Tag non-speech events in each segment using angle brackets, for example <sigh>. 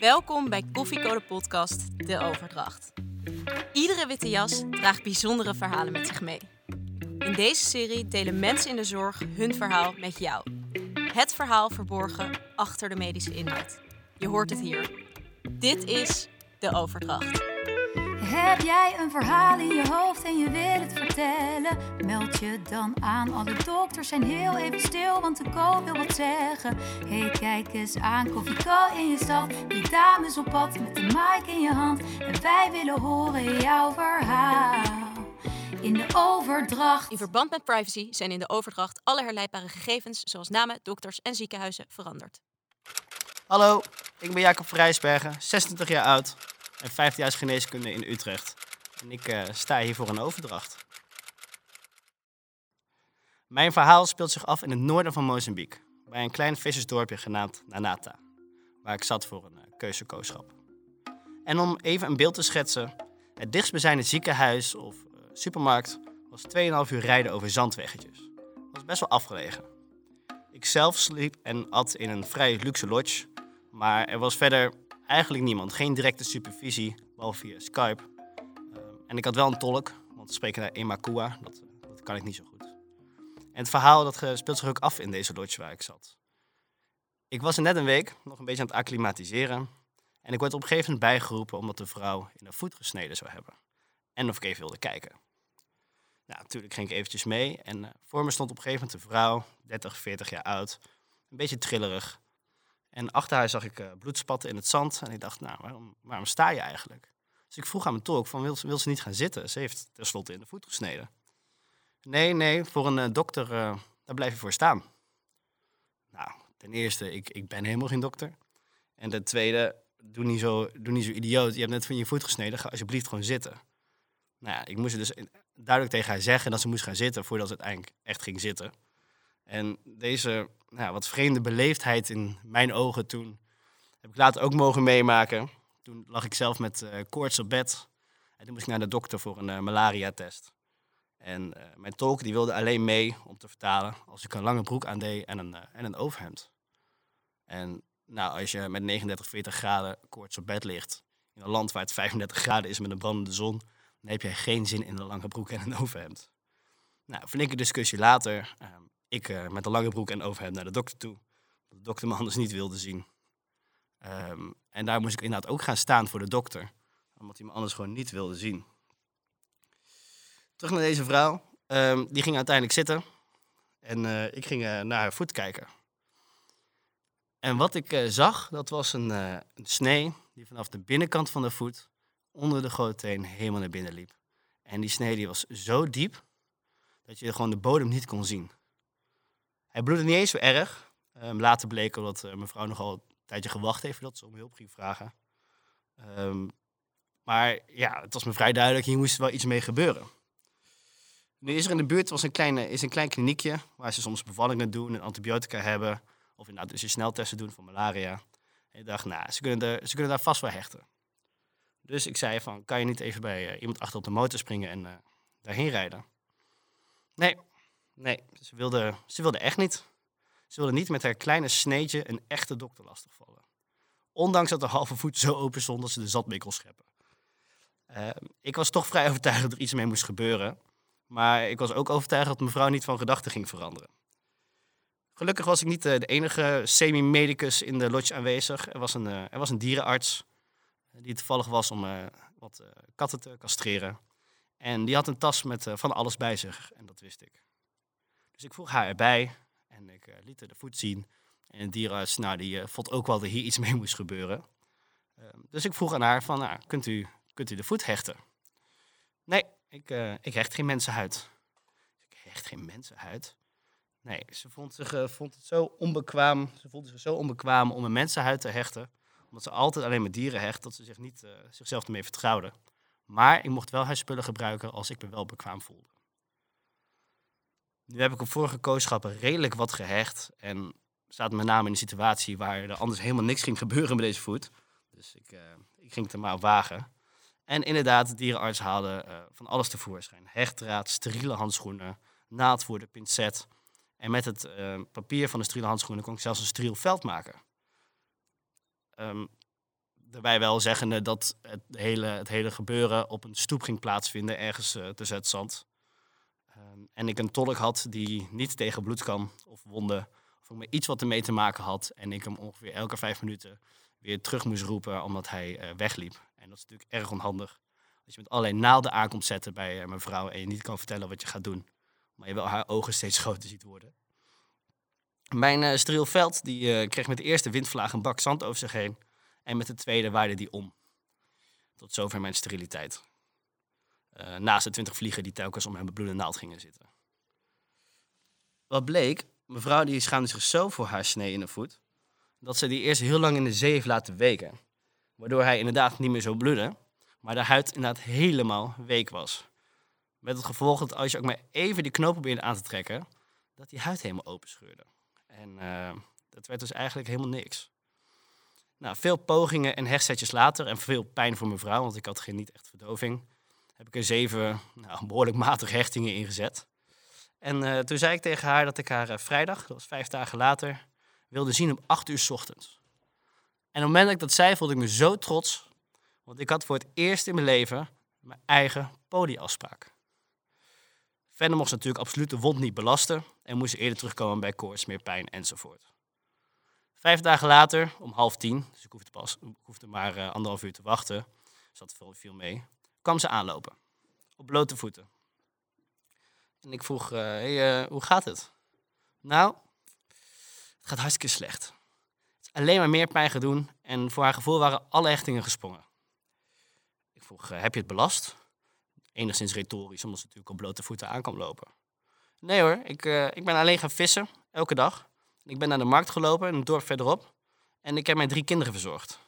Welkom bij Koffiecode Podcast De Overdracht. Iedere witte jas draagt bijzondere verhalen met zich mee. In deze serie delen mensen in de zorg hun verhaal met jou. Het verhaal verborgen achter de medische inhoud. Je hoort het hier. Dit is De Overdracht. Heb jij een verhaal in je hoofd en je wil het vertellen? Meld je dan aan. Alle dokters zijn heel even stil, want de co wil wat zeggen. Hey, kijk eens aan, Koffie in je stad. Die dames op pad met de mic in je hand. En wij willen horen jouw verhaal. In de overdracht. In verband met privacy zijn in de overdracht alle herleidbare gegevens, zoals namen, dokters en ziekenhuizen, veranderd. Hallo, ik ben Jacob Vrijsbergen, 26 jaar oud en 15 jaar geneeskunde in Utrecht. En ik eh, sta hier voor een overdracht. Mijn verhaal speelt zich af in het noorden van Mozambique, bij een klein vissersdorpje genaamd Nanata, waar ik zat voor een uh, keuzekooschap. En om even een beeld te schetsen, het dichtstbijzijnde ziekenhuis of uh, supermarkt was 2,5 uur rijden over zandweggetjes. Dat was best wel afgelegen. Ik zelf sliep en at in een vrij luxe lodge, maar er was verder eigenlijk niemand. Geen directe supervisie, behalve via Skype. Ehm, en ik had wel een tolk, want we spreken naar Emakua. Dat, dat kan ik niet zo goed. En het verhaal dat speelt zich ook af in deze lodge waar ik zat. Ik was er net een week nog een beetje aan het acclimatiseren. En ik werd op een gegeven moment bijgeroepen omdat de vrouw in de voet gesneden zou hebben. En of ik even wilde kijken. Nou, natuurlijk ging ik eventjes mee. En uh, voor me stond op een gegeven moment een vrouw, 30, 40 jaar oud. Een beetje trillerig. En achter haar zag ik uh, bloedspatten in het zand. En ik dacht, nou, waarom, waarom sta je eigenlijk? Dus ik vroeg aan mijn tolk, van, wil, wil ze niet gaan zitten? Ze heeft tenslotte in de voet gesneden. Nee, nee, voor een uh, dokter, uh, daar blijf je voor staan. Nou, ten eerste, ik, ik ben helemaal geen dokter. En ten tweede, doe niet, zo, doe niet zo idioot. Je hebt net van je voet gesneden, ga alsjeblieft gewoon zitten. Nou ja, ik moest dus duidelijk tegen haar zeggen dat ze moest gaan zitten voordat ze uiteindelijk echt ging zitten. En deze nou, wat vreemde beleefdheid in mijn ogen toen heb ik later ook mogen meemaken. Toen lag ik zelf met uh, koorts op bed. En toen moest ik naar de dokter voor een uh, malaria-test. En uh, mijn tolk die wilde alleen mee om te vertalen als ik een lange broek aandeed en een, en een overhemd. En nou, als je met 39, 40 graden koorts op bed ligt, in een land waar het 35 graden is met een brandende zon, dan heb je geen zin in een lange broek en een overhemd. Nou, flinke discussie later ehm, ik uh, met een lange broek en overhemd naar de dokter toe. De dokter me <laughs> anders niet wilde zien. Um, en daar moest ik inderdaad ook gaan staan voor de dokter. Omdat hij me anders gewoon niet wilde zien. Terug naar deze vrouw. Um, die ging uiteindelijk zitten. En uh, ik ging uh, naar haar voet kijken. En wat ik zag, dat was een, snee die vanaf de binnenkant van de voet onder de grote teen helemaal naar binnen liep. En die snee die was zo diep dat je gewoon de bodem niet kon zien. Hij bloedde niet eens zo erg. Um, later bleek dat uh, mevrouw nogal een tijdje gewacht heeft voordat ze om hulp ging vragen. Um, maar ja, het was me vrij duidelijk, hier moest wel iets mee gebeuren. Nu is er in de buurt was een, kleine, is een klein kliniekje waar ze soms bevallingen doen en antibiotica hebben. Of inderdaad dus sneltesten doen voor malaria. En ik dacht, nou, ze kunnen, er, ze kunnen daar vast wel hechten. Dus ik zei van, kan je niet even bij uh, iemand achter op de motor springen en uh, daarheen rijden? Nee, Nee, ze wilde, ze wilde echt niet. Ze wilde niet met haar kleine sneetje een echte dokter lastigvallen. Ondanks dat de halve voet zo open stond dat ze de zat mee kon scheppen. Uh, ik was toch vrij overtuigd dat er iets mee moest gebeuren. Maar ik was ook overtuigd dat mevrouw niet van gedachten ging veranderen. Gelukkig was ik niet de enige semi-medicus in de lodge aanwezig. Er was een, uh, er was een dierenarts eh, die toevallig was om wat katten te castreren. En die had een tas met van alles bij zich. En dat wist ik. Dus ik vroeg haar erbij en ik liet haar de voet zien. En de dierenarts, nou, die vond ook wel dat hier iets mee moest gebeuren. Uh, dus ik vroeg aan haar van, nou, kunt u, kunt u de voet hechten? Nee, ik, uh, ik hecht geen mensenhuid. Ik hecht geen mensenhuid? Nee, ze vond, zich, vond het zo onbekwaam, ze voelde zich zo onbekwaam om een mensenhuid te hechten. Omdat ze altijd alleen met dieren hecht, dat ze zich niet, zichzelf ermee vertrouwde. Maar ik mocht wel haar spullen gebruiken als ik me wel bekwaam voelde. Nu heb ik op vorige kooschappen redelijk wat gehecht. En staat met name in een situatie waar er anders helemaal niks ging gebeuren met deze voet. Dus ik, ik ging het er maar op wagen. En inderdaad, de dierenarts haalde uh, van alles tevoorschijn. Hechtdraad, steriele handschoenen, naald voor de pincet. En met het uh, papier van de steriele handschoenen kon ik zelfs een steriel veld maken. Um, daarbij wel zeggende dat het hele, het hele gebeuren op een stoep ging plaatsvinden, ergens uh, te Zetzand. Um, en ik een tolk had die niet tegen bloed kan of wonden, of me iets wat ermee te maken had. En ik hem ongeveer elke vijf minuten weer terug moest roepen omdat hij wegliep. En dat is natuurlijk erg onhandig. Als je met allerlei naalden aankomt zetten bij uh, mijn vrouw en je niet kan vertellen wat je gaat doen. Maar je wel haar ogen steeds <laughs> groter ziet worden. Mijn uh, steriel veld die, kreeg met de eerste windvlaag een bak zand over zich heen. En met de tweede waaide die om. Tot zover mijn steriliteit. Naast de twintig vliegen die telkens om mijn bebloede naald gingen zitten. Wat bleek, mevrouw die schaamde zich zo voor haar snee in de voet, dat ze die eerst heel lang in de zee heeft laten weken. Waardoor hij inderdaad niet meer zo bloedde, maar de huid inderdaad helemaal week was. Met het gevolg dat als je ook maar even die knoop probeerde aan te trekken, dat die huid helemaal open scheurde. En uh, dat werd dus eigenlijk helemaal niks. Nou, veel pogingen en hechtsetjes later en veel pijn voor mijn vrouw, want ik had geen niet echt verdoving, heb ik er zeven nou, behoorlijk matige hechtingen ingezet. En uh, toen zei ik tegen haar dat ik haar uh, vrijdag, dat was vijf dagen later, wilde zien om acht uur s ochtends. En op het moment dat ik dat zei, voelde ik me zo trots, want ik had voor het eerst in mijn leven mijn eigen podiafspraak. Verder mocht ze natuurlijk absoluut de wond niet belasten en moest eerder terugkomen bij koorts, meer pijn enzovoort. Vijf dagen later, om half tien, dus ik hoefde, pas, ik hoefde maar uh, anderhalf uur te wachten, dus dat viel mee, kwam ze aanlopen. Op blote voeten. En ik vroeg, uh, hoe gaat het? Nou, het gaat hartstikke slecht. Alleen maar meer pijn gaan doen en voor haar gevoel waren alle hechtingen gesprongen. Ik vroeg, heb je het belast? Enigszins retorisch, omdat ze natuurlijk op blote voeten aan lopen. Nee hoor, ik, ik ben alleen gaan vissen, elke dag. Ik ben naar de markt gelopen, een dorp verderop. En ik heb mijn drie kinderen verzorgd.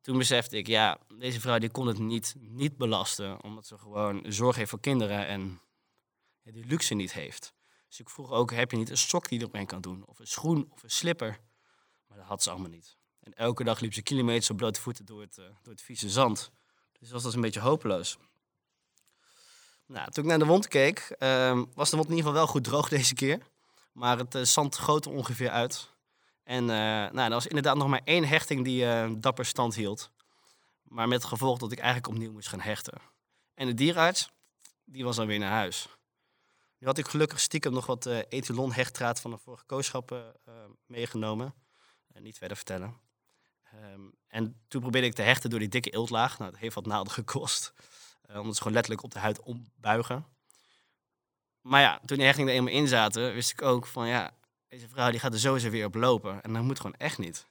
Toen besefte ik, ja, deze vrouw die kon het niet, niet belasten. Omdat ze gewoon zorg heeft voor kinderen en die luxe niet heeft. Dus ik vroeg ook, heb je niet een sok die je erop kan doen? Of een schoen of een slipper? Maar dat had ze allemaal niet. En elke dag liep ze kilometers op blote voeten door het, uh, door het vieze zand. Dus dat was een beetje hopeloos. Nou, toen ik naar de wond keek, uh, was de wond in ieder geval wel goed droog <laughs> deze keer. Maar het uh, zand goot er ongeveer uit. En uh, nou, er was inderdaad nog maar één hechting die uh, dapper stand hield. Maar met het gevolg dat ik eigenlijk opnieuw moest gaan hechten. En de dierenarts, die was dan weer naar huis. Nu had ik gelukkig stiekem nog wat uh, van de vorige kooschap meegenomen. Niet verder vertellen. Um, en toen probeerde ik te hechten door die dikke eeltlaag. Nou, dat heeft wat naalden gekost. omdat ze gewoon letterlijk op de huid ombuigen. Maar ja, toen die hechtingen er eenmaal in zaten, wist ik ook van ja, deze vrouw die gaat er sowieso weer op lopen. En dat moet gewoon echt niet.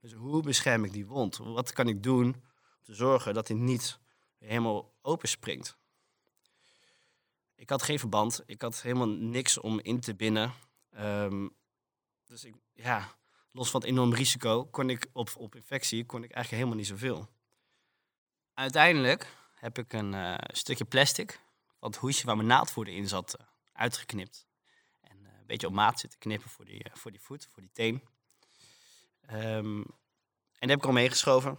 Dus hoe bescherm ik die wond? Wat kan ik doen om te zorgen dat hij niet helemaal open springt? Ik had geen verband. Ik had helemaal niks om in te binden. Um, dus ik, ja, los van het enorm risico kon ik op, op infectie kon ik eigenlijk helemaal niet zoveel. Uiteindelijk heb ik een uh, stukje plastic, wat hoesje waar mijn naaldvoerder in zat, uh, uitgeknipt. En uh, een beetje op maat zitten knippen voor die, voor die voet, voor die teen. Um, en die heb ik al meegeschoven.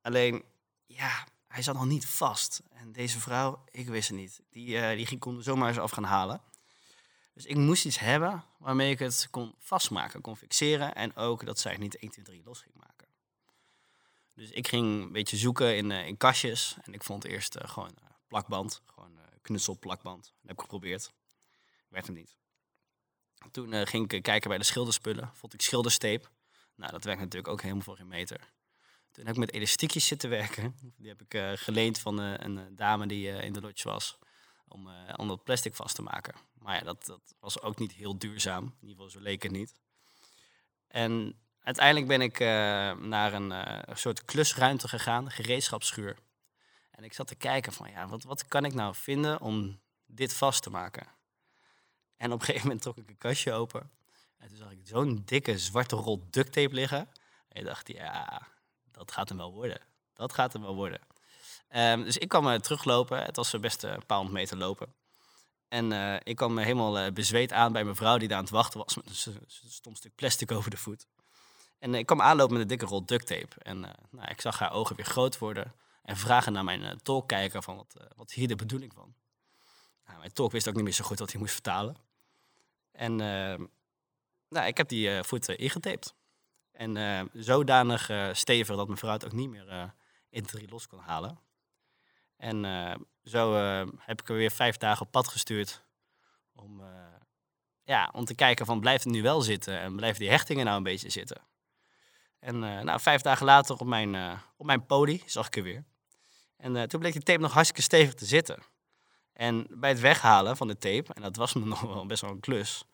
Alleen, ja, hij zat nog niet vast. En deze vrouw, ik wist het niet. Die, die kon er zomaar eens af gaan halen. Dus ik moest iets hebben waarmee ik het kon vastmaken, kon fixeren. En ook dat zij het niet 1, 2, 3 los ging maken. Dus ik ging een beetje zoeken in, in kastjes. En ik vond eerst gewoon plakband, gewoon knutselplakband. Dat heb ik geprobeerd werd hem niet. Toen ging ik kijken bij de schilderspullen. Vond ik schildersteep. Nou, dat werkt natuurlijk ook helemaal voor geen meter. Toen heb ik met elastiekjes zitten werken. Die heb ik geleend van een dame die in de lodge was. Om, om dat plastic vast te maken. Maar ja, dat, dat was ook niet heel duurzaam. In ieder geval, zo leek het niet. En uiteindelijk ben ik naar een soort klusruimte gegaan, gereedschapsschuur. En ik zat te kijken van, ja, wat, wat kan ik nou vinden om dit vast te maken? En op een gegeven moment trok ik een kastje open. En toen zag ik zo'n dikke zwarte rol duct tape liggen. En ik dacht, ja, dat gaat hem wel worden. Dat gaat hem wel worden. Um, dus ik kwam uh, teruglopen. Het was best een paar honderd meter lopen. En ik kwam helemaal bezweet aan bij mijn vrouw die daar aan het wachten was. Met een stom stuk plastic over de voet. En ik kwam aanlopen met een dikke rol duct tape. En nou, ik zag haar ogen weer groot worden. En vragen naar mijn tolk kijken van wat, wat hier de bedoeling van. Nou, mijn tolk wist ook niet meer zo goed wat hij moest vertalen. En uh, nou, ik heb die voet uh, ingetaped. En eh, zodanig eh, stevig dat mijn vrouw het ook niet meer eh, in drie los kon halen. En eh, zo eh, heb ik er weer vijf dagen op pad gestuurd. Om, eh, ja, om te kijken van blijft het nu wel zitten en blijven die hechtingen nou een beetje zitten. En nou, vijf dagen later op mijn, op mijn poli zag ik er weer. En toen bleek die tape nog hartstikke stevig te zitten. En bij het weghalen van de tape, en dat was <laughs> me nog wel best wel een klus,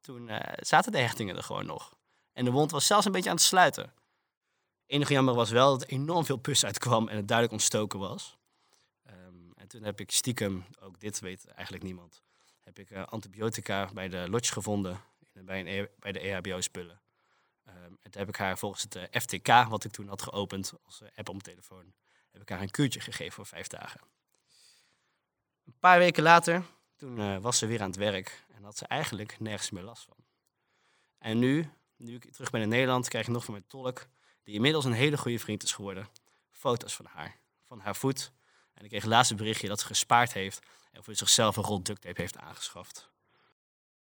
toen zaten de hechtingen er gewoon nog. En de wond was zelfs een beetje aan het sluiten. Enige jammer was wel dat er enorm veel pus uitkwam en het duidelijk ontstoken was. En toen heb ik stiekem, ook dit weet eigenlijk niemand, heb ik eh, antibiotica bij de lodge gevonden bij, een, E- bij de EHBO-spullen. Ehm, en toen heb ik haar volgens het eh, FTK, wat ik toen had geopend als eh, app op mijn telefoon, heb ik haar een kuurtje gegeven voor vijf dagen. Een paar weken later, toen was ze weer aan het werk en had ze eigenlijk nergens meer last van. En nu, nu ik terug ben in Nederland, krijg ik nog van mijn tolk, die inmiddels een hele goede vriend is geworden, foto's van haar, van haar voet. En ik kreeg laatst een berichtje dat ze gespaard heeft en voor zichzelf een rol duct tape heeft aangeschaft.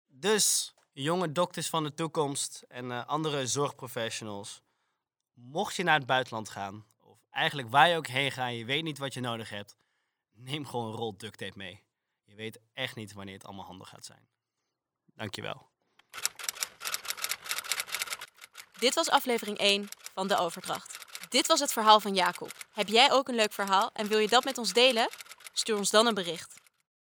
Dus, jonge dokters van de toekomst en eh, andere zorgprofessionals, mocht je naar het buitenland gaan, of eigenlijk waar je ook heen gaat, je weet niet wat je nodig hebt, neem gewoon een rol duct tape mee. Je weet echt niet wanneer het allemaal handig gaat zijn. Dankjewel. Dit was aflevering 1 van De Overdracht. Dit was het verhaal van Jacob. Heb jij ook een leuk verhaal en wil je dat met ons delen? Stuur ons dan een bericht.